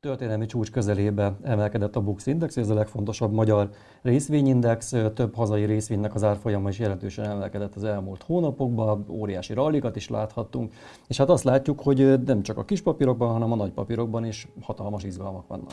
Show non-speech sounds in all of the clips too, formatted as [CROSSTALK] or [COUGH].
Történelmi csúcs közelébe emelkedett a Bux Index, ez a legfontosabb magyar részvényindex. Több hazai részvénynek az árfolyama is jelentősen emelkedett az elmúlt hónapokban, óriási rallikat is láthattunk, és hát azt látjuk, hogy nem csak a kis papírokban, hanem a nagy papírokban is hatalmas izgalmak vannak.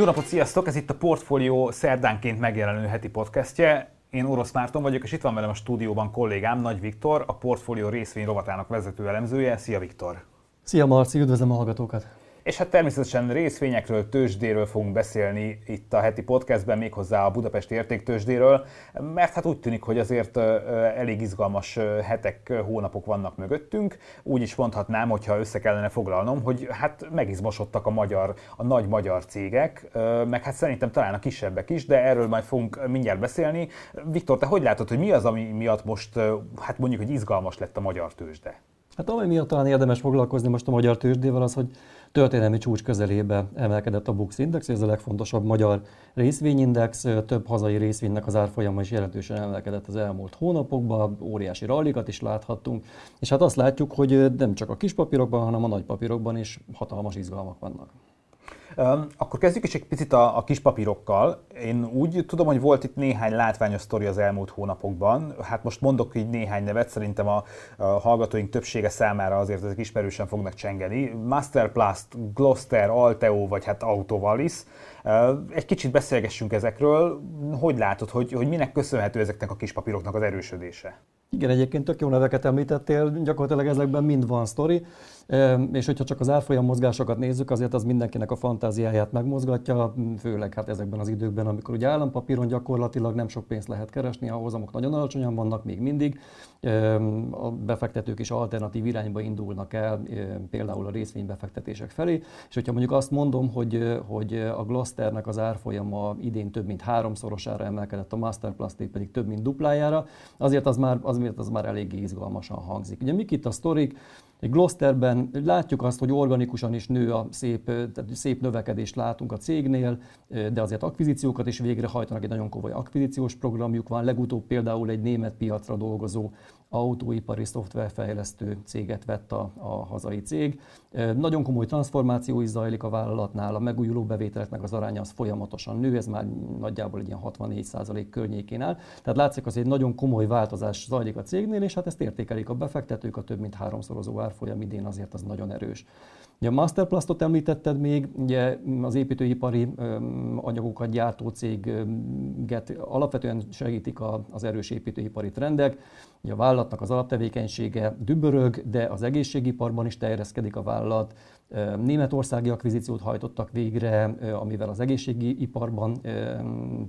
Jó napot, sziasztok! Ez itt a Portfolio szerdánként megjelenő heti podcastje. Én Orosz Márton vagyok, és itt van velem a stúdióban kollégám Nagy Viktor, a Portfolio részvény rovatának vezető elemzője. Szia Viktor! Szia Marci, üdvözlöm a hallgatókat! És hát természetesen részvényekről, tőzsdéről fogunk beszélni itt a heti podcastben, méghozzá a Budapesti Értéktőzsdéről, mert hát úgy tűnik, hogy azért elég izgalmas hetek, hónapok vannak mögöttünk. Úgy is mondhatnám, hogyha össze kellene foglalnom, hogy hát megizmosodtak a magyar, a nagy magyar cégek, meg hát szerintem talán a kisebbek is, de erről majd fogunk mindjárt beszélni. Viktor, te hogy látod, hogy mi az, ami miatt most, hát mondjuk, hogy izgalmas lett a magyar tőzsde? Hát ami miatt talán érdemes foglalkozni most a magyar tőzsdével az, hogy történelmi csúcs közelébe emelkedett a Bux Index, ez a legfontosabb magyar részvényindex, több hazai részvénynek az árfolyama is jelentősen emelkedett az elmúlt hónapokban, óriási rallikat is láthattunk, és hát azt látjuk, hogy nem csak a kis papírokban, hanem a nagy papírokban is hatalmas izgalmak vannak. Akkor kezdjük is egy picit a, a kis papírokkal. Én úgy tudom, hogy volt itt néhány látványos sztori az elmúlt hónapokban. Hát most mondok így néhány nevet, szerintem a, a hallgatóink többsége számára azért ezek ismerősen fognak csengeni. Masterplast, Gloster, Alteo vagy hát Autovalis. Egy kicsit beszélgessünk ezekről. Hogy látod, hogy, hogy minek köszönhető ezeknek a kis papíroknak az erősödése? Igen, egyébként tök jó neveket említettél, gyakorlatilag ezekben mind van sztori, és hogyha csak az árfolyam mozgásokat nézzük, azért az mindenkinek a fantáziáját megmozgatja, főleg hát ezekben az időkben, amikor ugye állampapíron gyakorlatilag nem sok pénzt lehet keresni, a hozamok nagyon alacsonyan vannak még mindig, a befektetők is alternatív irányba indulnak el, például a részvénybefektetések felé, és hogyha mondjuk azt mondom, hogy, hogy a Glosternek az árfolyama idén több mint háromszorosára emelkedett, a Masterplasték pedig több mint duplájára, azért az már, azért az már eléggé izgalmasan hangzik. Ugye mik itt a sztorik? Egy Glosterben látjuk azt, hogy organikusan is nő a szép, tehát szép növekedést látunk a cégnél, de azért akvizíciókat is végrehajtanak, egy nagyon komoly akvizíciós programjuk van. Legutóbb például egy német piacra dolgozó autóipari szoftverfejlesztő céget vett a, a hazai cég. Nagyon komoly transformáció is zajlik a vállalatnál, a megújuló bevételeknek az aránya az folyamatosan nő, ez már nagyjából egy ilyen 64% környékén áll. Tehát látszik, az egy nagyon komoly változás zajlik a cégnél, és hát ezt értékelik a befektetők, a több mint háromszorozó árfolyam idén azért az nagyon erős. Ugye a Masterplastot említetted még, ugye az építőipari anyagokat gyártó céget alapvetően segítik az erős építőipari trendek. Ugye a vállalatnak az alaptevékenysége dübörög, de az egészségiparban is terjeszkedik a vállalat. Németországi akvizíciót hajtottak végre, amivel az egészségi iparban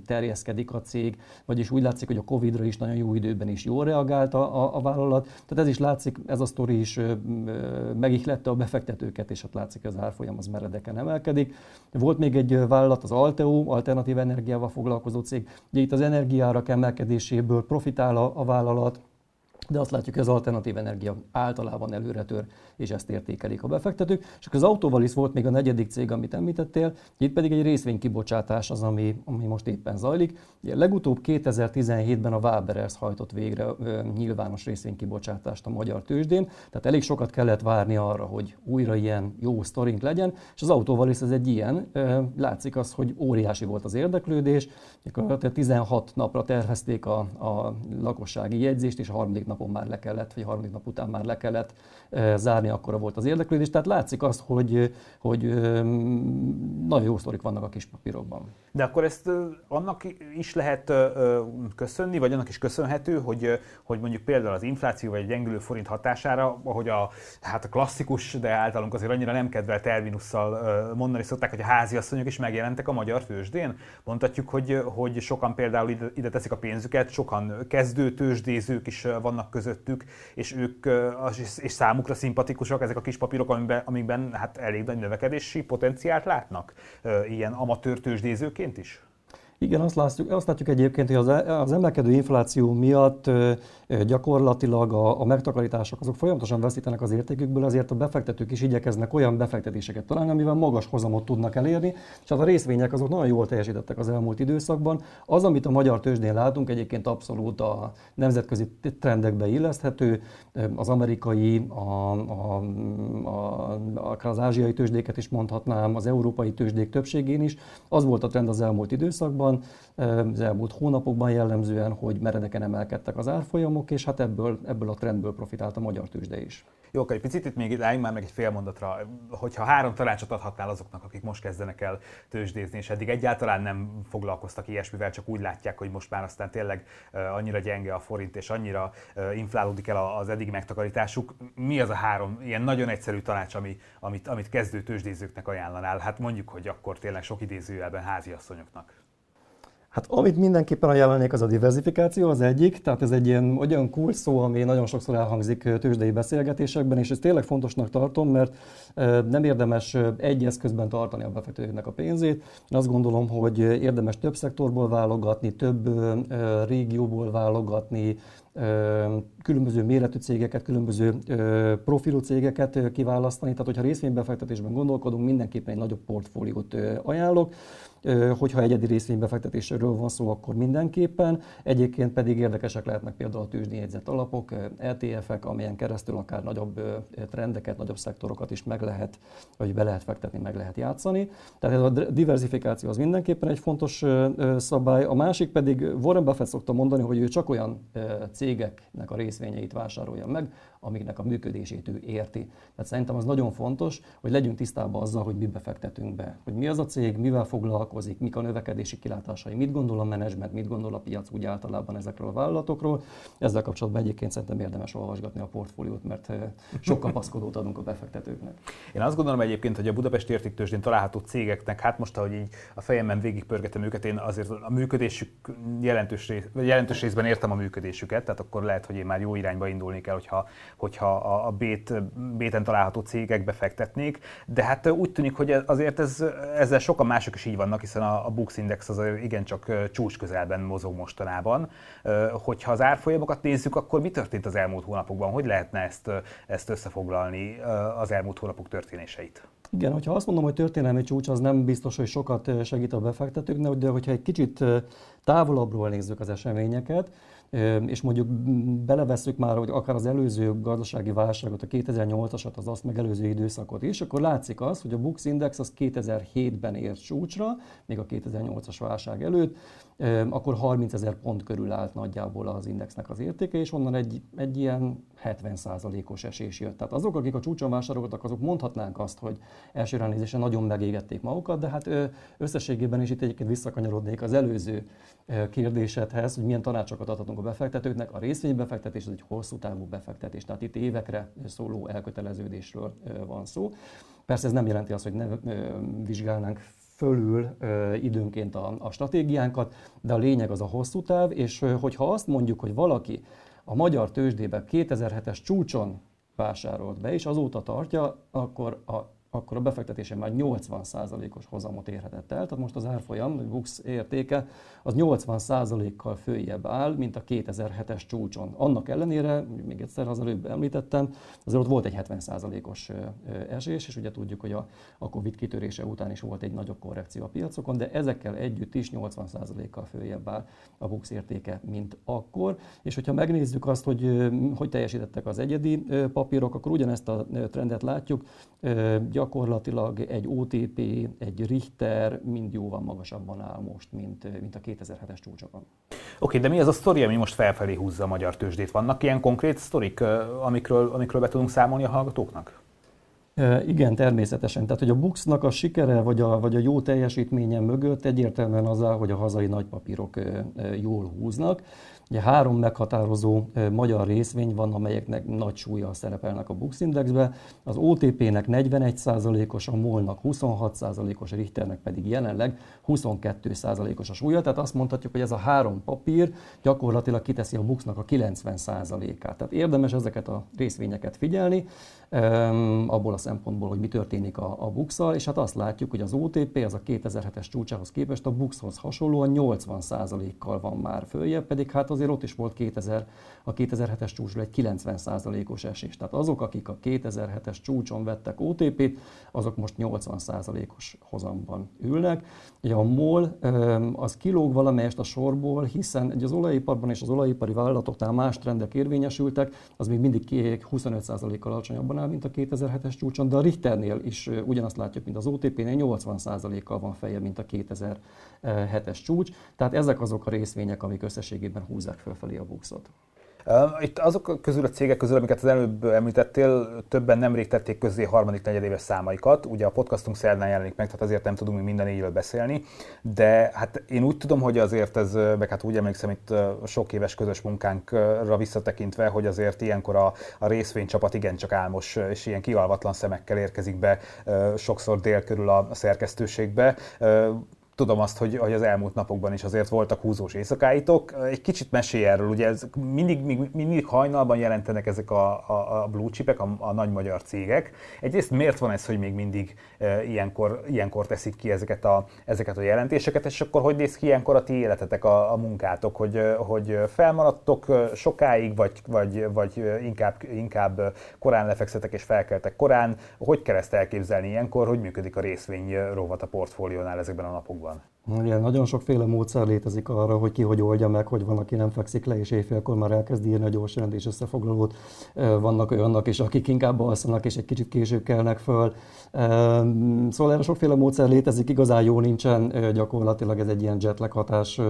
terjeszkedik a cég, vagyis úgy látszik, hogy a Covid-ra is nagyon jó időben is jól reagált a, a, a vállalat. Tehát ez is látszik, ez a sztori is megihlette a befektetőket, és ott látszik, hogy az árfolyam az meredeken emelkedik. Volt még egy vállalat, az Alteo, alternatív energiával foglalkozó cég. Ugye itt az energiárak emelkedéséből profitál a, a vállalat, de azt látjuk, hogy az alternatív energia általában előre tör, és ezt értékelik a befektetők. És akkor az Autovalis volt még a negyedik cég, amit említettél, itt pedig egy részvénykibocsátás az, ami, ami most éppen zajlik. Ugye legutóbb 2017-ben a Waberers hajtott végre ö, nyilvános részvénykibocsátást a magyar tőzsdén, tehát elég sokat kellett várni arra, hogy újra ilyen jó sztorink legyen, és az Autovalis ez egy ilyen. Ö, látszik az, hogy óriási volt az érdeklődés, 16 napra tervezték a, a lakossági jegyzést, és a harmadik napon már le kellett, vagy harmadik nap után már le kellett zárni, akkor volt az érdeklődés. Tehát látszik azt, hogy, hogy nagyon jó sztorik vannak a kis papírokban. De akkor ezt annak is lehet köszönni, vagy annak is köszönhető, hogy, hogy mondjuk például az infláció vagy egy gyengülő forint hatására, ahogy a, hát a klasszikus, de általunk azért annyira nem kedvelt terminusszal mondani szokták, hogy a háziasszonyok is megjelentek a magyar tőzsdén. Mondhatjuk, hogy, hogy sokan például ide, ide teszik a pénzüket, sokan kezdő tőzsdézők is vannak közöttük, és ők és számukra szimpatikusak ezek a kis papírok, amikben, amikben hát elég nagy növekedési potenciált látnak ilyen amatőr tőzsdézőként is? Igen, azt látjuk, azt látjuk egyébként, hogy az, e, emelkedő infláció miatt gyakorlatilag a, a megtakarítások azok folyamatosan veszítenek az értékükből, ezért a befektetők is igyekeznek olyan befektetéseket találni, amivel magas hozamot tudnak elérni, és hát a részvények azok nagyon jól teljesítettek az elmúlt időszakban. Az, amit a magyar tőzsdén látunk, egyébként abszolút a nemzetközi trendekbe illeszthető, az amerikai, a, a, a, akár az ázsiai tőzsdéket is mondhatnám, az európai tőzsdék többségén is. Az volt a trend az elmúlt időszakban, az elmúlt hónapokban jellemzően, hogy meredeken emelkedtek az árfolyamok, és hát ebből, ebből a trendből profitált a magyar tőzsde is. Jó, egy picit itt még álljunk már meg egy fél mondatra, hogyha három tanácsot adhatnál azoknak, akik most kezdenek el tőzsdézni, és eddig egyáltalán nem foglalkoztak ilyesmivel, csak úgy látják, hogy most már aztán tényleg annyira gyenge a forint, és annyira inflálódik el az eddig megtakarításuk. Mi az a három ilyen nagyon egyszerű tanács, ami, amit, amit kezdő tőzsdézőknek ajánlanál? Hát mondjuk, hogy akkor tényleg sok idézőjelben háziasszonyoknak. Hát amit mindenképpen ajánlanék, az a diversifikáció az egyik, tehát ez egy ilyen olyan kulcs szó, ami nagyon sokszor elhangzik tőzsdei beszélgetésekben, és ezt tényleg fontosnak tartom, mert nem érdemes egy eszközben tartani a befektetőnek a pénzét. Én azt gondolom, hogy érdemes több szektorból válogatni, több régióból válogatni, különböző méretű cégeket, különböző profilú cégeket kiválasztani. Tehát, hogyha részvénybefektetésben gondolkodunk, mindenképpen egy nagyobb portfóliót ajánlok hogyha egyedi részvénybefektetésről van szó, akkor mindenképpen. Egyébként pedig érdekesek lehetnek például a tőzsdéjegyzett alapok, LTF-ek, amelyen keresztül akár nagyobb trendeket, nagyobb szektorokat is meg lehet, vagy be lehet fektetni, meg lehet játszani. Tehát ez a diversifikáció az mindenképpen egy fontos szabály. A másik pedig Warren Buffett szokta mondani, hogy ő csak olyan cégeknek a részvényeit vásárolja meg, amiknek a működését ő érti. Tehát szerintem az nagyon fontos, hogy legyünk tisztában azzal, hogy mi befektetünk be. Hogy mi az a cég, mivel foglalkozik, mik a növekedési kilátásai, mit gondol a menedzsment, mit gondol a piac úgy általában ezekről a vállalatokról. Ezzel kapcsolatban egyébként szerintem érdemes olvasgatni a portfóliót, mert sok kapaszkodót adunk a befektetőknek. Én azt gondolom egyébként, hogy a Budapesti értéktőzsdén található cégeknek, hát most, ahogy így a fejemben végigpörgetem őket, én azért a működésük jelentős, rész, jelentős részben értem a működésüket, tehát akkor lehet, hogy én már jó irányba indulni kell, hogyha hogyha a, a bét, béten található cégekbe fektetnék, de hát úgy tűnik, hogy azért ez, ezzel sokan mások is így vannak, hiszen a, a Bux Index az igencsak csúcs közelben mozog mostanában. Hogyha az árfolyamokat nézzük, akkor mi történt az elmúlt hónapokban? Hogy lehetne ezt, ezt összefoglalni az elmúlt hónapok történéseit? Igen, hogyha azt mondom, hogy történelmi csúcs, az nem biztos, hogy sokat segít a befektetőknek, de hogyha egy kicsit távolabbról nézzük az eseményeket, és mondjuk belevesszük már, hogy akár az előző gazdasági válságot, a 2008-asat, az azt megelőző időszakot is, akkor látszik az, hogy a Bux Index az 2007-ben ért csúcsra, még a 2008-as válság előtt, akkor 30 ezer pont körül állt nagyjából az indexnek az értéke, és onnan egy, egy ilyen 70%-os esés jött. Tehát azok, akik a csúcson vásároltak, azok mondhatnánk azt, hogy első ránézésen nagyon megégették magukat, de hát összességében is itt egyébként visszakanyarodnék az előző kérdésedhez, hogy milyen tanácsokat adhatunk a befektetőknek. A részvénybefektetés az egy hosszú távú befektetés, tehát itt évekre szóló elköteleződésről van szó. Persze ez nem jelenti azt, hogy ne vizsgálnánk fölül időnként a, a stratégiánkat, de a lényeg az a hosszú táv, és hogyha azt mondjuk, hogy valaki a magyar tőzsdébe 2007-es csúcson vásárolt be, és azóta tartja, akkor a akkor a befektetése már 80%-os hozamot érhetett el. Tehát most az árfolyam, a Bux értéke, az 80%-kal följebb áll, mint a 2007-es csúcson. Annak ellenére, még egyszer az előbb említettem, azért ott volt egy 70%-os esés, és ugye tudjuk, hogy a, a Covid kitörése után is volt egy nagyobb korrekció a piacokon, de ezekkel együtt is 80%-kal följebb áll a Bux értéke, mint akkor. És hogyha megnézzük azt, hogy hogy teljesítettek az egyedi papírok, akkor ugyanezt a trendet látjuk gyakorlatilag egy OTP, egy Richter mind jóval magasabban áll most, mint, mint a 2007-es csúcsokon. Oké, okay, de mi az a sztori, ami most felfelé húzza a magyar tőzsdét? Vannak ilyen konkrét sztorik, amikről, amikről be tudunk számolni a hallgatóknak? Igen, természetesen. Tehát, hogy a Buxnak a sikere vagy a, vagy a jó teljesítménye mögött egyértelműen az áll, hogy a hazai nagypapírok jól húznak. Ugye három meghatározó magyar részvény van, amelyeknek nagy súlya szerepelnek a Bux Indexbe. Az OTP-nek 41%-os, a MOL-nak 26%-os, a Richternek pedig jelenleg 22%-os a súlya. Tehát azt mondhatjuk, hogy ez a három papír gyakorlatilag kiteszi a Buxnak a 90%-át. Tehát érdemes ezeket a részvényeket figyelni, abból a szempontból, hogy mi történik a, a Buxal, és hát azt látjuk, hogy az OTP, az a 2007-es csúcsához képest a Buxhoz hasonlóan 80%-kal van már följebb, pedig hát azért ott is volt 2000, a 2007-es csúcsról egy 90%-os esés. Tehát azok, akik a 2007-es csúcson vettek OTP-t, azok most 80%-os hozamban ülnek. Ugye a MOL az kilóg valamelyest a sorból, hiszen az olajiparban és az olajipari vállalatoknál más trendek érvényesültek, az még mindig 25%-kal alacsonyabban áll, mint a 2007-es csúcson, de a Richternél is ugyanazt látjuk, mint az OTP-nél, 80%-kal van feje, mint a 2007-es csúcs. Tehát ezek azok a részvények, amik összességében húzzák fölfelé a buxot. Itt azok közül a cégek közül, amiket az előbb említettél, többen nemrég tették közzé harmadik negyedéves számaikat. Ugye a podcastunk szerdán jelenik meg, tehát azért nem tudunk még minden éjjel beszélni. De hát én úgy tudom, hogy azért ez, meg hát úgy emlékszem itt sok éves közös munkánkra visszatekintve, hogy azért ilyenkor a, a részvénycsapat igencsak álmos és ilyen kialvatlan szemekkel érkezik be sokszor dél körül a szerkesztőségbe tudom azt, hogy, hogy az elmúlt napokban is azért voltak húzós éjszakáitok. Egy kicsit mesélj erről, ugye ez mindig, mindig, mindig hajnalban jelentenek ezek a, a, a blue chipek, a, a nagy magyar cégek. Egyrészt miért van ez, hogy még mindig e, ilyenkor, ilyenkor teszik ki ezeket a, ezeket a jelentéseket, és akkor hogy néz ki ilyenkor a ti életetek, a, a munkátok, hogy, hogy felmaradtok sokáig, vagy, vagy, vagy inkább, inkább korán lefekszetek és felkeltek korán. Hogy kell ezt elképzelni ilyenkor, hogy működik a részvény rovat a portfóliónál ezekben a napokban? Van. Igen, nagyon sokféle módszer létezik arra, hogy ki hogy oldja meg, hogy van, aki nem fekszik le, és éjfélkor már elkezd írni a gyors jelentés összefoglalót. Vannak olyanok is, akik inkább alszanak, és egy kicsit később kelnek föl. Szóval erre sokféle módszer létezik, igazán jó nincsen, gyakorlatilag ez egy ilyen jetlag hatás,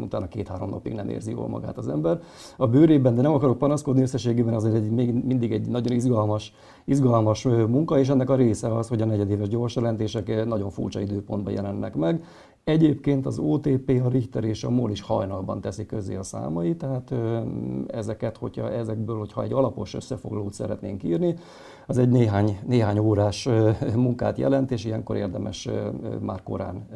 utána két-három napig nem érzi jól magát az ember. A bőrében, de nem akarok panaszkodni összességében, azért egy, még mindig egy nagyon izgalmas, izgalmas munka, és ennek a része az, hogy a negyedéves gyors jelentések nagyon furcsa időpontban jelennek meg. Egyébként az OTP, a Richter és a MOL is hajnalban teszi közé a számai, tehát ezeket, hogyha ezekből, hogyha egy alapos összefoglalót szeretnénk írni, az egy néhány, néhány órás munkát jelent, és ilyenkor érdemes már korán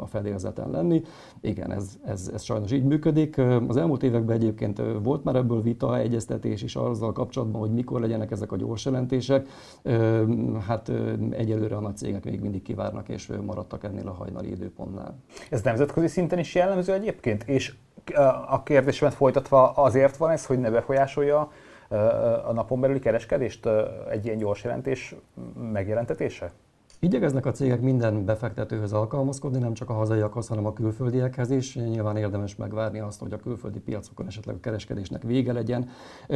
a fedélzeten lenni. Igen, ez, ez, ez sajnos így működik. Az elmúlt években egyébként volt már ebből vita, egyeztetés is azzal kapcsolatban, hogy mikor legyenek ezek a gyors jelentések. Hát egyelőre a nagy cégek még mindig kivárnak, és maradtak ennél a hajnali időpontnál. Ez nemzetközi szinten is jellemző egyébként? És a kérdésemet folytatva azért van ez, hogy ne befolyásolja a napon belüli kereskedést egy ilyen gyors jelentés megjelentetése? Igyekeznek a cégek minden befektetőhöz alkalmazkodni, nem csak a hazaiakhoz, hanem a külföldiekhez is. Nyilván érdemes megvárni azt, hogy a külföldi piacokon esetleg a kereskedésnek vége legyen.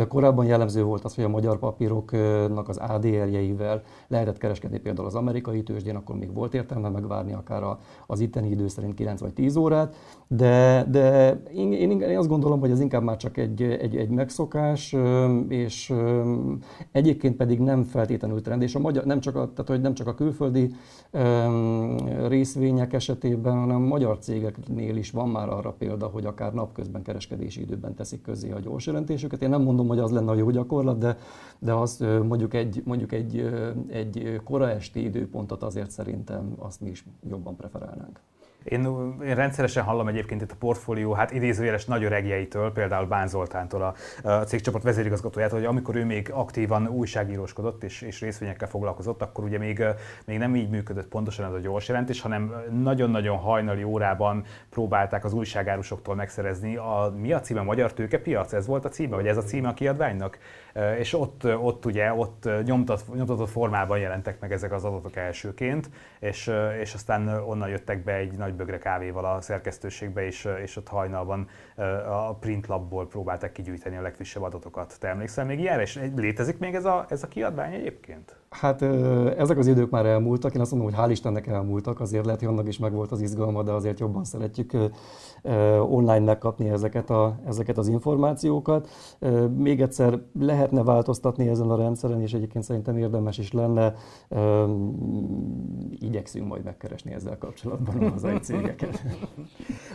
Korábban jellemző volt az, hogy a magyar papíroknak az ADR-jeivel lehetett kereskedni például az amerikai tőzsdén, akkor még volt értelme megvárni akár az itteni idő szerint 9 vagy 10 órát, de, de én, én, én azt gondolom, hogy ez inkább már csak egy, egy, egy megszokás, és egyébként pedig nem feltétlenül trend, és a magyar, nem csak a, tehát, hogy nem csak a külföldi külföldi részvények esetében, hanem magyar cégeknél is van már arra példa, hogy akár napközben kereskedési időben teszik közé a gyors jelentésüket. Én nem mondom, hogy az lenne a jó gyakorlat, de, de azt mondjuk egy, mondjuk egy, egy kora esti időpontot azért szerintem azt mi is jobban preferálnánk. Én, én rendszeresen hallom egyébként itt a portfólió, hát idézőjeles nagy öregjeitől, például Bán Zoltántól, a, a cégcsoport vezérigazgatójától, hogy amikor ő még aktívan újságíróskodott és, és részvényekkel foglalkozott, akkor ugye még, még nem így működött pontosan ez a gyors jelentés, hanem nagyon-nagyon hajnali órában próbálták az újságárusoktól megszerezni. A, mi a címe? Magyar tőkepiac? Ez volt a címe? Vagy ez a címe a kiadványnak? És ott, ott ugye, ott nyomtat, nyomtatott formában jelentek meg ezek az adatok elsőként, és, és aztán onnan jöttek be egy nagy nagy bögre kávéval a szerkesztőségbe, és, és ott hajnalban a print labból próbálták kigyűjteni a legfrissebb adatokat. Te emlékszel még ilyenre? És létezik még ez a, ez a kiadvány egyébként? Hát ezek az idők már elmúltak, én azt mondom, hogy hál' Istennek elmúltak, azért lehet, hogy annak is megvolt az izgalma, de azért jobban szeretjük online megkapni ezeket, a, ezeket az információkat. Még egyszer lehetne változtatni ezen a rendszeren, és egyébként szerintem érdemes is lenne. Igyekszünk majd megkeresni ezzel kapcsolatban a hazai cégeket. [LAUGHS] Oké,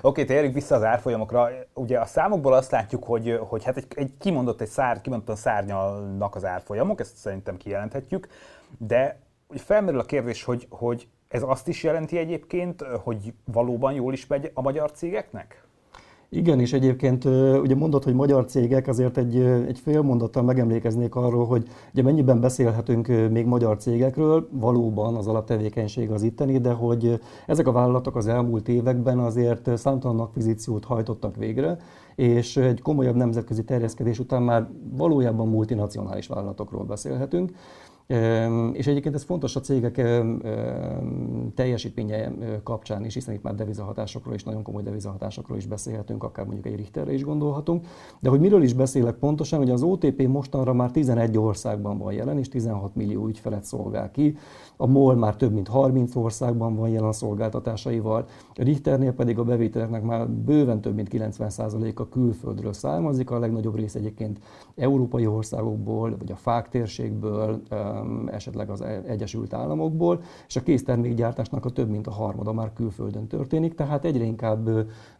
okay, térjünk vissza az árfolyamokra. Ugye a számokból azt látjuk, hogy, hogy hát egy, egy kimondott, egy szár, kimondottan szárnyalnak az árfolyamok, ezt szerintem kijelenthetjük, de felmerül a kérdés, hogy, hogy ez azt is jelenti egyébként, hogy valóban jól is megy a magyar cégeknek? Igen, és egyébként ugye mondod, hogy magyar cégek, azért egy, egy fél mondattal megemlékeznék arról, hogy ugye mennyiben beszélhetünk még magyar cégekről, valóban az alaptevékenység az itteni, de hogy ezek a vállalatok az elmúlt években azért számtalan akvizíciót hajtottak végre, és egy komolyabb nemzetközi terjeszkedés után már valójában multinacionális vállalatokról beszélhetünk. És egyébként ez fontos a cégek teljesítménye kapcsán is, hiszen itt már devizahatásokról és nagyon komoly devizahatásokról is beszélhetünk, akár mondjuk egy Richterre is gondolhatunk. De hogy miről is beszélek pontosan, hogy az OTP mostanra már 11 országban van jelen, és 16 millió ügyfelet szolgál ki. A MOL már több mint 30 országban van jelen szolgáltatásaival, a Richternél pedig a bevételeknek már bőven több mint 90%-a külföldről származik, a legnagyobb rész egyébként európai országokból, vagy a FÁK térségből, esetleg az Egyesült Államokból, és a késztermékgyártásnak a több mint a harmada már külföldön történik, tehát egyre inkább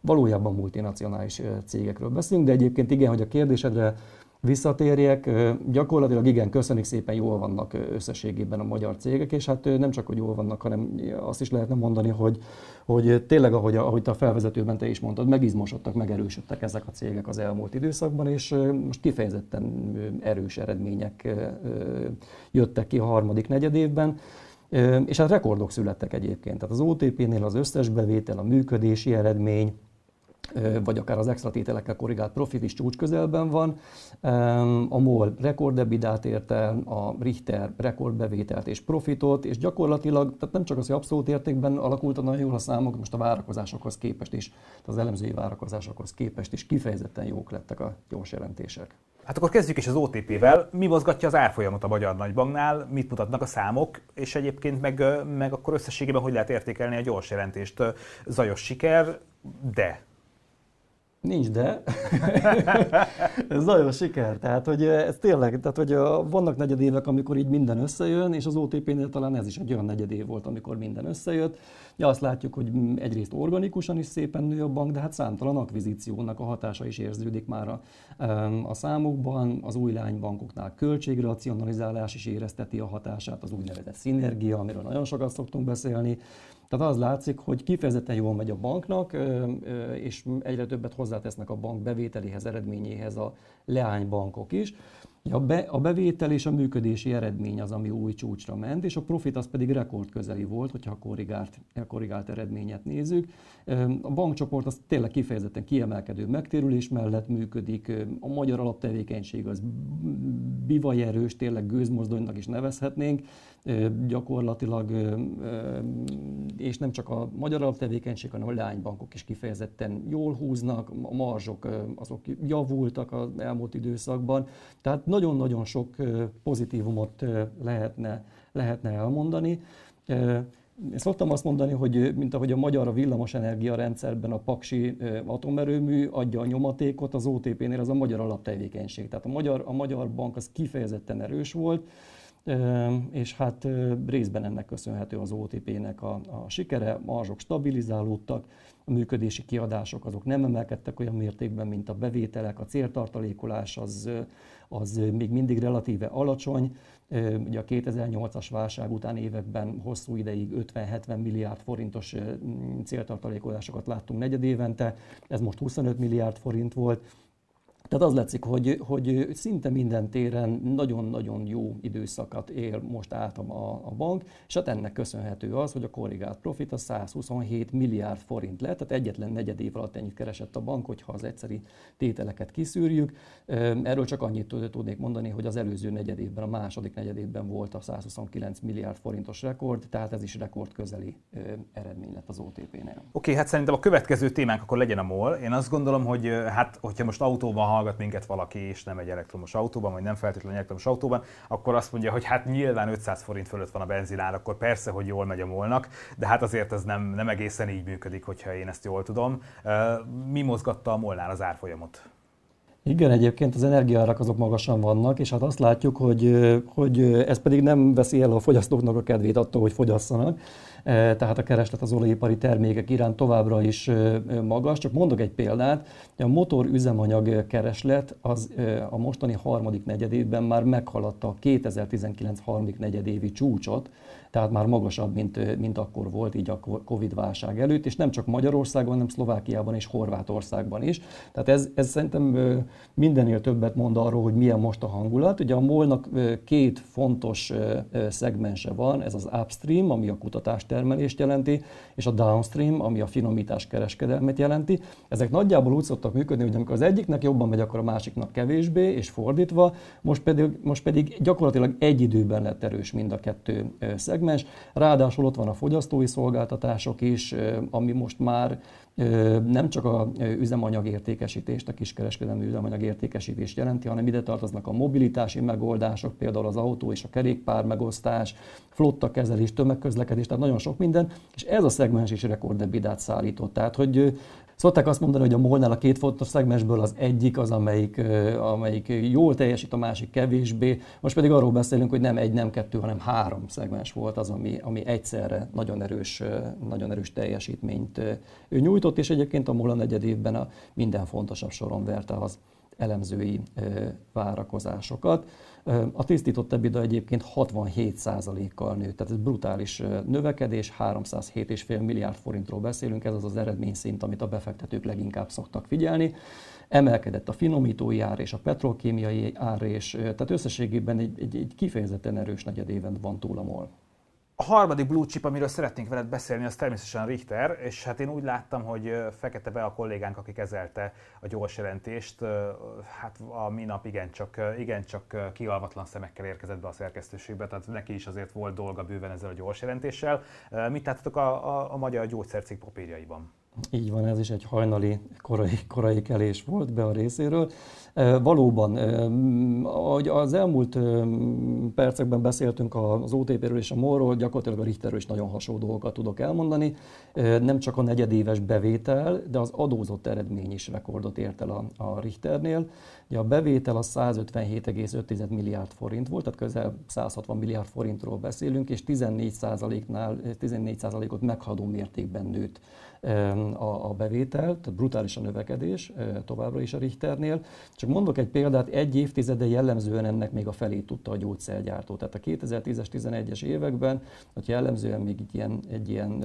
valójában multinacionális cégekről beszélünk, de egyébként igen, hogy a kérdésedre visszatérjek, gyakorlatilag igen, köszönjük szépen, jól vannak összességében a magyar cégek, és hát nem csak, hogy jól vannak, hanem azt is lehetne mondani, hogy, hogy tényleg, ahogy, ahogy a felvezetőben te is mondtad, megizmosodtak, megerősödtek ezek a cégek az elmúlt időszakban, és most kifejezetten erős eredmények jöttek ki a harmadik negyedévben. És hát rekordok születtek egyébként. Tehát az OTP-nél az összes bevétel, a működési eredmény, vagy akár az extra tételekkel korrigált profit is csúcs közelben van. A MOL rekordebidát ért a Richter rekordbevételt és profitot, és gyakorlatilag, tehát nem csak az, hogy abszolút értékben alakultak nagyon jól a számok, most a várakozásokhoz képest is, az elemzői várakozásokhoz képest is kifejezetten jók lettek a gyors jelentések. Hát akkor kezdjük is az OTP-vel. Mi mozgatja az árfolyamot a Magyar Nagybanknál, mit mutatnak a számok, és egyébként meg, meg akkor összességében hogy lehet értékelni a gyors jelentést? Zajos siker, de Nincs de. [LAUGHS] ez nagyon siker. Tehát, hogy ez tényleg, tehát, hogy vannak negyedévek, amikor így minden összejön, és az OTP-nél talán ez is egy olyan negyedév volt, amikor minden összejött. Ja, azt látjuk, hogy egyrészt organikusan is szépen nő a bank, de hát számtalan akvizíciónak a hatása is érződik már a, a számokban. Az új lánybankoknál költségracionalizálás is érezteti a hatását, az úgynevezett szinergia, amiről nagyon sokat szoktunk beszélni. Tehát az látszik, hogy kifejezetten jól megy a banknak, és egyre többet hozzátesznek a bank bevételéhez, eredményéhez a leánybankok is. A, be, a bevétel és a működési eredmény az, ami új csúcsra ment, és a profit az pedig rekord közeli volt, hogyha a korrigált, a korrigált eredményet nézzük. A bankcsoport az tényleg kifejezetten kiemelkedő megtérülés mellett működik, a magyar alaptevékenység az bivaj erős, tényleg gőzmozdonynak is nevezhetnénk, gyakorlatilag, és nem csak a magyar alaptevékenység, hanem a leánybankok is kifejezetten jól húznak, a marzsok azok javultak az elmúlt időszakban, tehát nagyon-nagyon sok pozitívumot lehetne, lehetne elmondani. Én szoktam azt mondani, hogy mint ahogy a magyar a villamosenergia rendszerben a Paksi atomerőmű adja a nyomatékot, az OTP-nél az a magyar alaptevékenység. Tehát a magyar, a magyar bank az kifejezetten erős volt, és hát részben ennek köszönhető az OTP-nek a, a sikere, marzsok stabilizálódtak, a működési kiadások azok nem emelkedtek olyan mértékben, mint a bevételek, a céltartalékolás az, az még mindig relatíve alacsony. Ugye a 2008-as válság után években hosszú ideig 50-70 milliárd forintos céltartalékolásokat láttunk negyedévente, ez most 25 milliárd forint volt, tehát az látszik, hogy, hogy szinte minden téren nagyon-nagyon jó időszakat él most át a, a bank, és hát ennek köszönhető az, hogy a korrigált profit a 127 milliárd forint lett, tehát egyetlen negyed év alatt ennyit keresett a bank, hogyha az egyszeri tételeket kiszűrjük. Erről csak annyit tudnék mondani, hogy az előző negyed évben, a második negyed évben volt a 129 milliárd forintos rekord, tehát ez is rekord közeli eredmény lett az OTP-nél. Oké, okay, hát szerintem a következő témánk akkor legyen a MOL. Én azt gondolom, hogy hát, hogyha most autóban hallgat minket valaki, és nem egy elektromos autóban, vagy nem feltétlenül elektromos autóban, akkor azt mondja, hogy hát nyilván 500 forint fölött van a benzinár, akkor persze, hogy jól megy a molnak, de hát azért ez nem, nem egészen így működik, hogyha én ezt jól tudom. Mi mozgatta a molnál az árfolyamot? Igen, egyébként az energiárak azok magasan vannak, és hát azt látjuk, hogy, hogy ez pedig nem veszi el a fogyasztóknak a kedvét attól, hogy fogyasszanak. Tehát a kereslet az olajipari termékek iránt továbbra is magas. Csak mondok egy példát, a motor üzemanyag kereslet az a mostani harmadik negyedévben már meghaladta a 2019 harmadik negyedévi csúcsot, tehát már magasabb, mint, mint akkor volt így a Covid-válság előtt, és nem csak Magyarországon, hanem Szlovákiában és Horvátországban is. Tehát ez, ez szerintem mindennél többet mond arról, hogy milyen most a hangulat. Ugye a molnak két fontos szegmense van, ez az upstream, ami a kutatástermelést jelenti, és a downstream, ami a finomítás kereskedelmet jelenti. Ezek nagyjából úgy szoktak működni, hogy amikor az egyiknek jobban megy, akkor a másiknak kevésbé, és fordítva. Most pedig, most pedig gyakorlatilag egy időben lett erős mind a kettő szegmens szegmens. Ráadásul ott van a fogyasztói szolgáltatások is, ami most már nem csak a üzemanyag értékesítést, a kiskereskedelmi üzemanyag értékesítést jelenti, hanem ide tartoznak a mobilitási megoldások, például az autó és a kerékpár megosztás, flotta kezelés, tömegközlekedés, tehát nagyon sok minden, és ez a szegmens is rekordebidát szállított. Tehát, hogy Szokták azt mondani, hogy a molnál a két fontos szegmensből az egyik az, amelyik, amelyik jól teljesít, a másik kevésbé. Most pedig arról beszélünk, hogy nem egy, nem kettő, hanem három szegmens volt az, ami, ami egyszerre nagyon erős, nagyon erős teljesítményt ő nyújtott, és egyébként a MOL a negyed évben a minden fontosabb soron verte az elemzői várakozásokat. A tisztított EBITDA egyébként 67%-kal nőtt, tehát ez brutális növekedés, 307,5 milliárd forintról beszélünk, ez az az eredményszint, amit a befektetők leginkább szoktak figyelni. Emelkedett a finomítói ár és a petrokémiai ár, és tehát összességében egy, egy, egy kifejezetten erős negyedéven van túl a MOL. A harmadik blue chip, amiről szeretnénk veled beszélni, az természetesen Richter, és hát én úgy láttam, hogy Fekete Be a kollégánk, aki kezelte a gyors jelentést, hát a minap igencsak, igencsak kialvatlan szemekkel érkezett be a szerkesztőségbe, tehát neki is azért volt dolga bőven ezzel a gyors jelentéssel. Mit láttatok a, a, a magyar gyógyszercég papírjaiban? Így van, ez is egy hajnali korai, korai kelés volt be a részéről. Valóban, ahogy az elmúlt percekben beszéltünk az OTP-ről és a MOL-ról, gyakorlatilag a Richterről is nagyon hasonló dolgokat tudok elmondani. Nem csak a negyedéves bevétel, de az adózott eredmény is rekordot ért el a, Richternél. Ugye a bevétel az 157,5 milliárd forint volt, tehát közel 160 milliárd forintról beszélünk, és 14%-nál 14%-ot meghaladó mértékben nőtt a, a bevétel, tehát brutális a növekedés továbbra is a Richternél. Csak mondok egy példát, egy évtizede jellemzően ennek még a felét tudta a gyógyszergyártó. Tehát a 2010-es, 11-es években, hogy jellemzően még egy ilyen, egy ilyen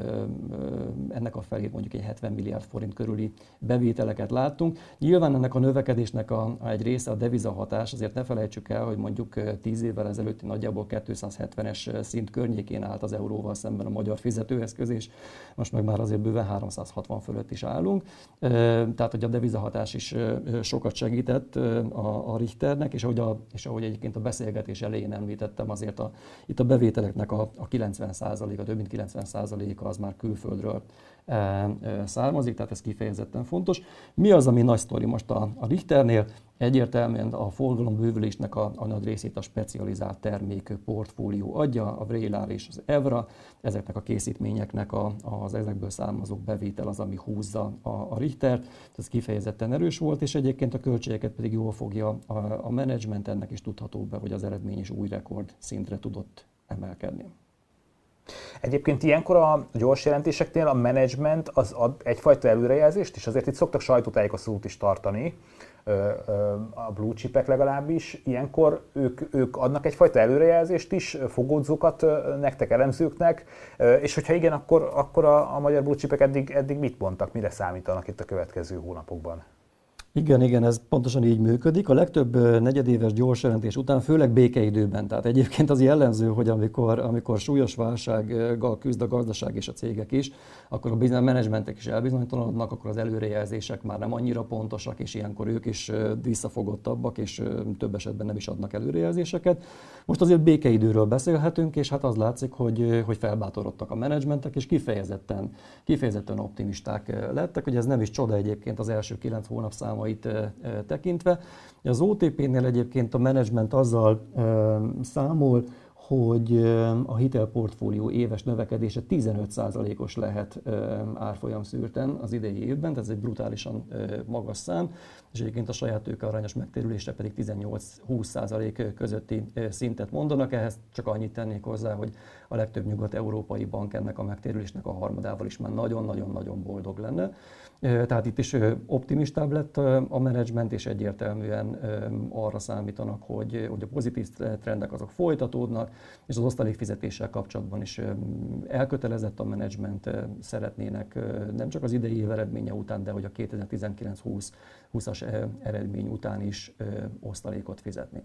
ennek a felét mondjuk egy 70 milliárd forint körüli bevételeket láttunk. Nyilván ennek a növekedésnek a, a egy része a devizahatás, azért ne felejtsük el, hogy mondjuk 10 évvel ezelőtt nagyjából 270-es szint környékén állt az euróval szemben a magyar fizetőeszköz, és most meg már azért bőven 360 fölött is állunk. Tehát, hogy a devizahatás is sokat segített a, Richternek, és ahogy, a, és ahogy egyébként a beszélgetés elején említettem, azért a, itt a bevételeknek a, a 90%-a, több mint 90%-a az már külföldről származik, tehát ez kifejezetten fontos. Mi az, ami nagy sztori most a, a Richternél? Egyértelműen a forgalombővülésnek a, a nagy részét a specializált termék portfólió adja, a Vrélár és az Evra, ezeknek a készítményeknek a, az ezekből származó bevétel az, ami húzza a, a Richtert. Ez kifejezetten erős volt, és egyébként a költségeket pedig jól fogja a, a menedzsment, ennek is tudható be, hogy az eredmény is új rekord szintre tudott emelkedni. Egyébként ilyenkor a gyors jelentéseknél a menedzsment az ad egyfajta előrejelzést, és azért itt szoktak sajtótájékoztatót is tartani, a blue chipek legalábbis, ilyenkor ők, ők adnak egyfajta előrejelzést is, fogódzókat nektek, elemzőknek, és hogyha igen, akkor, akkor a, a magyar blue chipek eddig, eddig mit mondtak, mire számítanak itt a következő hónapokban? Igen, igen, ez pontosan így működik. A legtöbb negyedéves gyors jelentés után, főleg békeidőben, tehát egyébként az jellemző, hogy amikor, amikor súlyos válsággal küzd a gazdaság és a cégek is, akkor a business managementek is elbizonytalanodnak, akkor az előrejelzések már nem annyira pontosak, és ilyenkor ők is visszafogottabbak, és több esetben nem is adnak előrejelzéseket. Most azért békeidőről beszélhetünk, és hát az látszik, hogy, hogy felbátorodtak a menedzsmentek, és kifejezetten, kifejezetten optimisták lettek, hogy ez nem is csoda egyébként az első kilenc hónap száma számait tekintve. Az OTP-nél egyébként a menedzsment azzal számol, hogy a hitelportfólió éves növekedése 15%-os lehet árfolyam szűrten az idei évben, tehát ez egy brutálisan magas szám, és egyébként a saját tőke arányos megtérülésre pedig 18-20% közötti szintet mondanak. Ehhez csak annyit tennék hozzá, hogy a legtöbb nyugat-európai bank ennek a megtérülésnek a harmadával is már nagyon-nagyon-nagyon boldog lenne. Tehát itt is optimistább lett a menedzsment, és egyértelműen arra számítanak, hogy, hogy a pozitív trendek azok folytatódnak, és az osztalékfizetéssel kapcsolatban is elkötelezett a menedzsment, szeretnének nem csak az idei év eredménye után, de hogy a 2019-20-as eredmény után is osztalékot fizetni.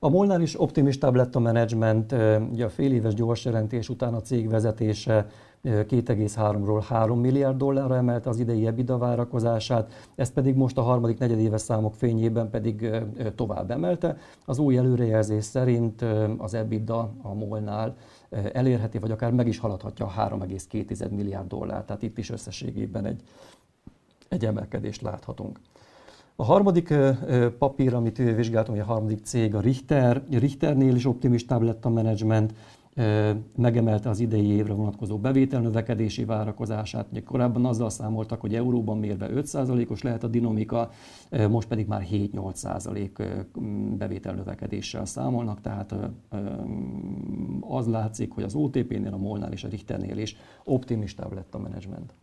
A Molnál is optimistább lett a menedzsment, ugye a fél éves gyors jelentés után a cég vezetése 2,3-ról 3 milliárd dollárra emelte az idei EBITDA várakozását, ezt pedig most a harmadik negyedéves számok fényében pedig tovább emelte. Az új előrejelzés szerint az EBITDA a Molnál elérheti, vagy akár meg is haladhatja a 3,2 milliárd dollár, tehát itt is összességében egy, egy emelkedést láthatunk. A harmadik papír, amit vizsgáltam, a harmadik cég a Richter. Richternél is optimistább lett a menedzsment, megemelte az idei évre vonatkozó bevételnövekedési várakozását. Ugye korábban azzal számoltak, hogy euróban mérve 5%-os lehet a dinamika, most pedig már 7-8% bevételnövekedéssel számolnak, tehát az látszik, hogy az OTP-nél, a Molnál és a Richternél is optimistább lett a menedzsment.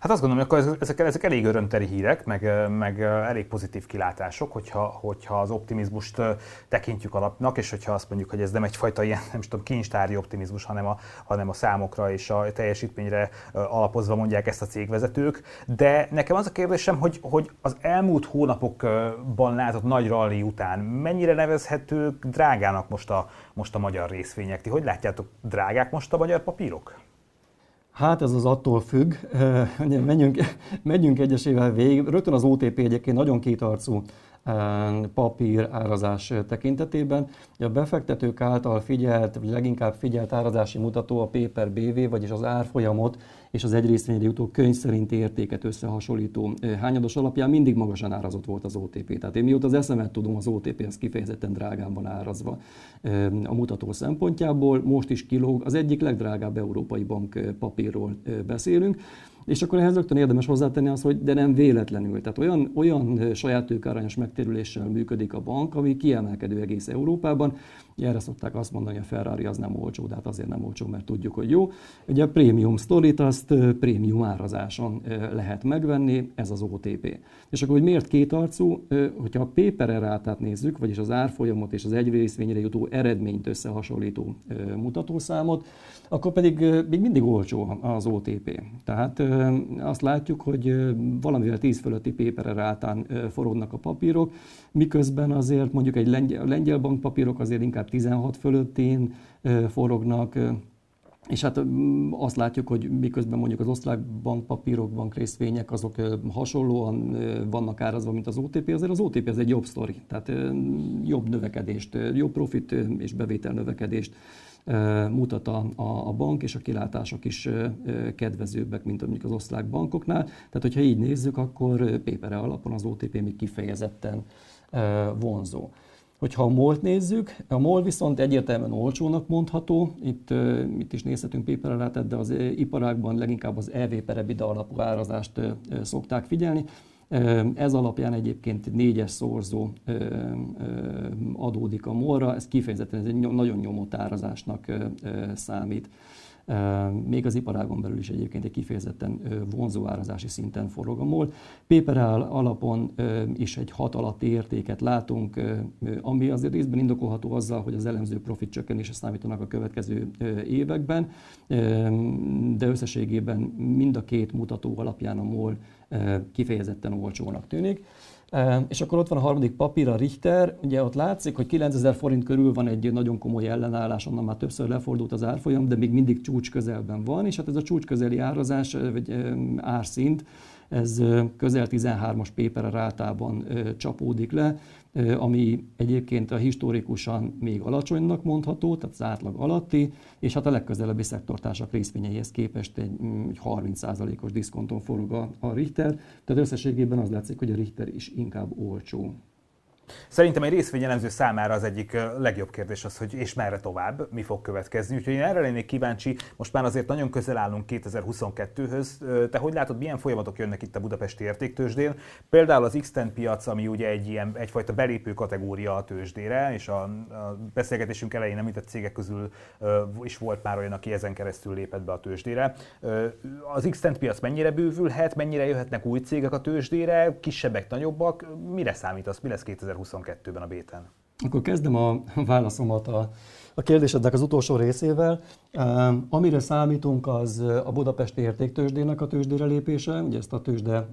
Hát azt gondolom, hogy akkor ezek, ezek elég örömteli hírek, meg, meg elég pozitív kilátások, hogyha, hogyha az optimizmust tekintjük alapnak, és hogyha azt mondjuk, hogy ez nem egyfajta ilyen, [LAUGHS] nem tudom, kincstári optimizmus, hanem a, hanem a számokra és a teljesítményre alapozva mondják ezt a cégvezetők. De nekem az a kérdésem, hogy, hogy az elmúlt hónapokban látott nagy rally után mennyire nevezhetők drágának most a, most a magyar részvények? Ti hogy látjátok, drágák most a magyar papírok? Hát ez az attól függ, [LAUGHS] menjünk, menjünk egyesével végig. Rögtön az OTP egyébként nagyon kétarcú papír árazás tekintetében. A befektetők által figyelt, leginkább figyelt árazási mutató a paper BV, vagyis az árfolyamot és az egy részvényre jutó könyv szerinti értéket összehasonlító hányados alapján mindig magasan árazott volt az OTP. Tehát én mióta az eszemet tudom, az OTP az kifejezetten drágán van árazva a mutató szempontjából. Most is kilóg, az egyik legdrágább európai bank papírról beszélünk. És akkor ehhez rögtön érdemes hozzátenni azt, hogy de nem véletlenül. Tehát olyan, olyan saját tőkearányos megtérüléssel működik a bank, ami kiemelkedő egész Európában. Erre szokták azt mondani, hogy a Ferrari az nem olcsó, de hát azért nem olcsó, mert tudjuk, hogy jó. Ugye a prémium sztorit azt prémium árazáson lehet megvenni, ez az OTP. És akkor, hogy miért kétarcú, hogyha a paper rátát nézzük, vagyis az árfolyamot és az egy részvényre jutó eredményt összehasonlító mutatószámot, akkor pedig még mindig olcsó az OTP. Tehát azt látjuk, hogy valamivel 10 fölötti paper rátán forognak a papírok, miközben azért mondjuk egy lengyel, lengyel bankpapírok azért inkább 16 fölöttén forognak, és hát azt látjuk, hogy miközben mondjuk az osztrák bankpapírok, bankrészvények azok hasonlóan vannak árazva, mint az OTP, azért az OTP ez egy jobb sztori, tehát jobb növekedést, jobb profit és bevétel növekedést mutat a, a, bank, és a kilátások is kedvezőbbek, mint mondjuk az osztrák bankoknál. Tehát, hogyha így nézzük, akkor pépere alapon az OTP még kifejezetten vonzó. Hogyha a MOL-t nézzük, a MOL viszont egyértelműen olcsónak mondható, itt, itt is nézhetünk péperelátett, de az iparágban leginkább az EV per alapú árazást szokták figyelni. Ez alapján egyébként négyes szorzó adódik a molra, ez kifejezetten ez egy nagyon nyomott árazásnak számít. Még az iparágon belül is egyébként egy kifejezetten vonzó árazási szinten forog a MOL. Péperál alapon is egy hat alatti értéket látunk, ami azért részben indokolható azzal, hogy az elemző profit csökkenése számítanak a következő években, de összességében mind a két mutató alapján a MOL kifejezetten olcsónak tűnik. És akkor ott van a harmadik papír, a Richter. Ugye ott látszik, hogy 9000 forint körül van egy nagyon komoly ellenállás, onnan már többször lefordult az árfolyam, de még mindig csúcs közelben van, és hát ez a csúcs közeli árazás, vagy árszint, ez közel 13-as paper rátában csapódik le. Ami egyébként a historikusan még alacsonynak mondható, tehát az átlag alatti, és hát a legközelebbi szektortársak részvényeihez képest egy 30%-os mm, diszkonton forog a, a Richter, tehát összességében az látszik, hogy a Richter is inkább olcsó. Szerintem egy részvényelemző számára az egyik legjobb kérdés az, hogy és merre tovább, mi fog következni. Úgyhogy én erre lennék kíváncsi, most már azért nagyon közel állunk 2022-höz. Te hogy látod, milyen folyamatok jönnek itt a budapesti értéktősdén? Például az x piac, ami ugye egy ilyen, egyfajta belépő kategória a tőzsdére, és a, a beszélgetésünk elején említett cégek közül is volt már olyan, aki ezen keresztül lépett be a tőzsdére. Az x piac mennyire bővülhet, mennyire jöhetnek új cégek a tőzsdére, kisebbek, nagyobbak? Mire számítasz, mi lesz 2022 2022-ben a béten? Akkor kezdem a válaszomat a, a kérdésednek az utolsó részével. Amire számítunk, az a Budapesti Értéktősdének a tőzsdére lépése. Ugye ezt a tőzsde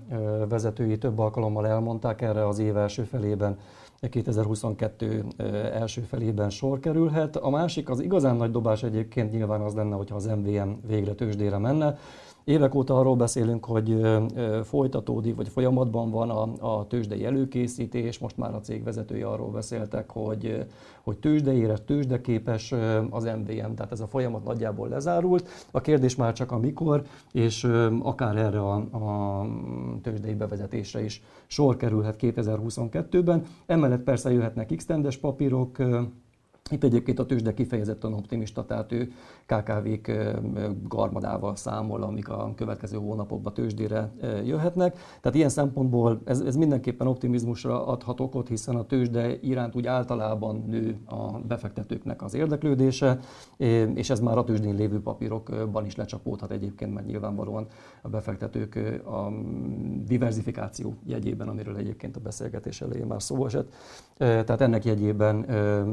vezetői több alkalommal elmondták, erre az év első felében 2022 első felében sor kerülhet. A másik, az igazán nagy dobás egyébként nyilván az lenne, hogyha az MVM végre tőzsdére menne. Évek óta arról beszélünk, hogy folytatódik, vagy folyamatban van a, a tőzsdei előkészítés, most már a cég vezetői arról beszéltek, hogy, hogy tőzsdeére, tőzsdeképes az MVM, tehát ez a folyamat nagyjából lezárult. A kérdés már csak a mikor, és akár erre a, a tőzsdei bevezetésre is sor kerülhet 2022-ben. Emellett persze jöhetnek x papírok, itt egyébként a tőzsde kifejezetten optimista, tehát ő KKV-k garmadával számol, amik a következő hónapokban tőzsdére jöhetnek. Tehát ilyen szempontból ez, ez mindenképpen optimizmusra adhat okot, hiszen a tőzsde iránt úgy általában nő a befektetőknek az érdeklődése, és ez már a tőzsdén lévő papírokban is lecsapódhat egyébként, mert nyilvánvalóan a befektetők a diversifikáció jegyében, amiről egyébként a beszélgetés elején már szó esett, tehát ennek jegyében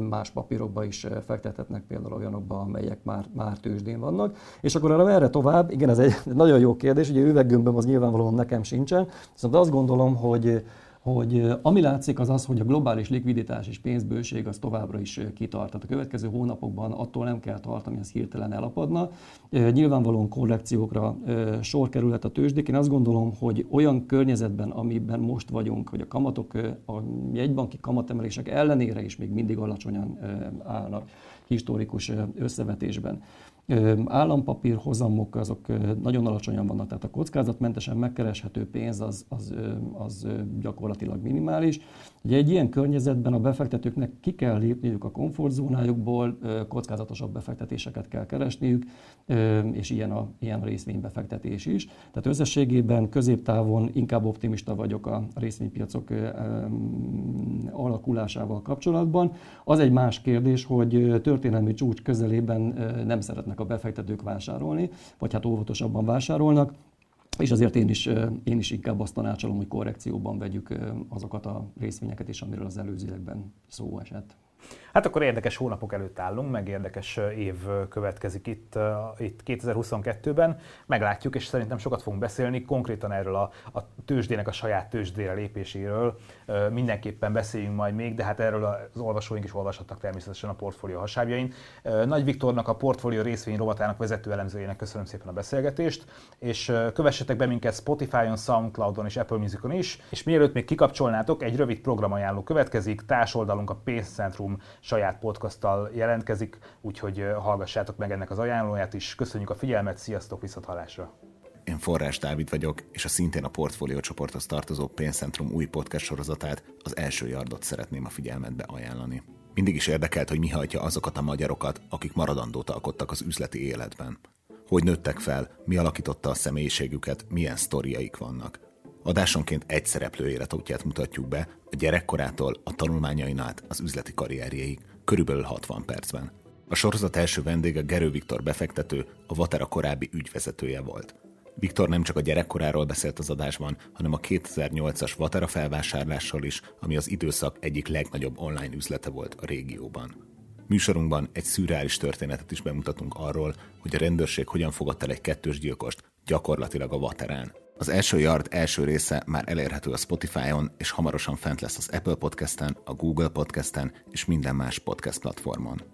más papírokba is fektethetnek, például olyanokba, amelyek már, már tőzsdén vannak. És akkor arra merre tovább? Igen, ez egy [LAUGHS] nagyon jó kérdés, ugye üveggömböm az nyilvánvalóan nekem sincsen, viszont azt gondolom, hogy hogy ami látszik az az, hogy a globális likviditás és pénzbőség az továbbra is kitart. Tehát a következő hónapokban attól nem kell tartani, hogy ez hirtelen elapadna. Nyilvánvalóan korrekciókra sor kerülhet a tőzsdék. Én azt gondolom, hogy olyan környezetben, amiben most vagyunk, hogy a kamatok, a jegybanki kamatemelések ellenére is még mindig alacsonyan állnak historikus összevetésben állampapír hozamok azok nagyon alacsonyan vannak, tehát a kockázatmentesen megkereshető pénz az, az, az gyakorlatilag minimális. Ugye egy ilyen környezetben a befektetőknek ki kell lépniük a komfortzónájukból, kockázatosabb befektetéseket kell keresniük, és ilyen a, ilyen részvénybefektetés is. Tehát összességében középtávon inkább optimista vagyok a részvénypiacok alakulásával kapcsolatban. Az egy más kérdés, hogy történelmi csúcs közelében nem szeretnek a befektetők vásárolni, vagy hát óvatosabban vásárolnak. És azért én is, én is inkább azt tanácsolom, hogy korrekcióban vegyük azokat a részvényeket is, amiről az előzőekben szó esett. Hát akkor érdekes hónapok előtt állunk, meg érdekes év következik itt, itt 2022-ben. Meglátjuk, és szerintem sokat fogunk beszélni konkrétan erről a, a tőzsdének a saját tőzsdére lépéséről. Mindenképpen beszéljünk majd még, de hát erről az olvasóink is olvashatnak természetesen a portfólió hasábjain. Nagy Viktornak, a portfólió részvény rovatának vezető elemzőjének köszönöm szépen a beszélgetést, és kövessetek be minket Spotify-on, Soundcloud-on és Apple Music-on is, és mielőtt még kikapcsolnátok, egy rövid programajánló következik, társoldalunk a Pénzcentrum saját podcasttal jelentkezik, úgyhogy hallgassátok meg ennek az ajánlóját is. Köszönjük a figyelmet, sziasztok, viszont hallásra! Én Forrás Dávid vagyok, és a szintén a Portfólió csoporthoz tartozó Pénzcentrum új podcast sorozatát, az első yardot szeretném a figyelmetbe ajánlani. Mindig is érdekelt, hogy mi hajtja azokat a magyarokat, akik maradandót alkottak az üzleti életben. Hogy nőttek fel, mi alakította a személyiségüket, milyen sztoriaik vannak. Adásonként egy szereplő életútját mutatjuk be, a gyerekkorától a tanulmányain át az üzleti karrierjeig, körülbelül 60 percben. A sorozat első vendége Gerő Viktor befektető, a Vatera korábbi ügyvezetője volt. Viktor nem csak a gyerekkoráról beszélt az adásban, hanem a 2008-as Vatera felvásárlásról is, ami az időszak egyik legnagyobb online üzlete volt a régióban. Műsorunkban egy szürreális történetet is bemutatunk arról, hogy a rendőrség hogyan fogadta el egy kettős gyilkost, gyakorlatilag a Vaterán. Az első Yard első része már elérhető a Spotify-on, és hamarosan fent lesz az Apple Podcast-en, a Google Podcast-en és minden más podcast platformon.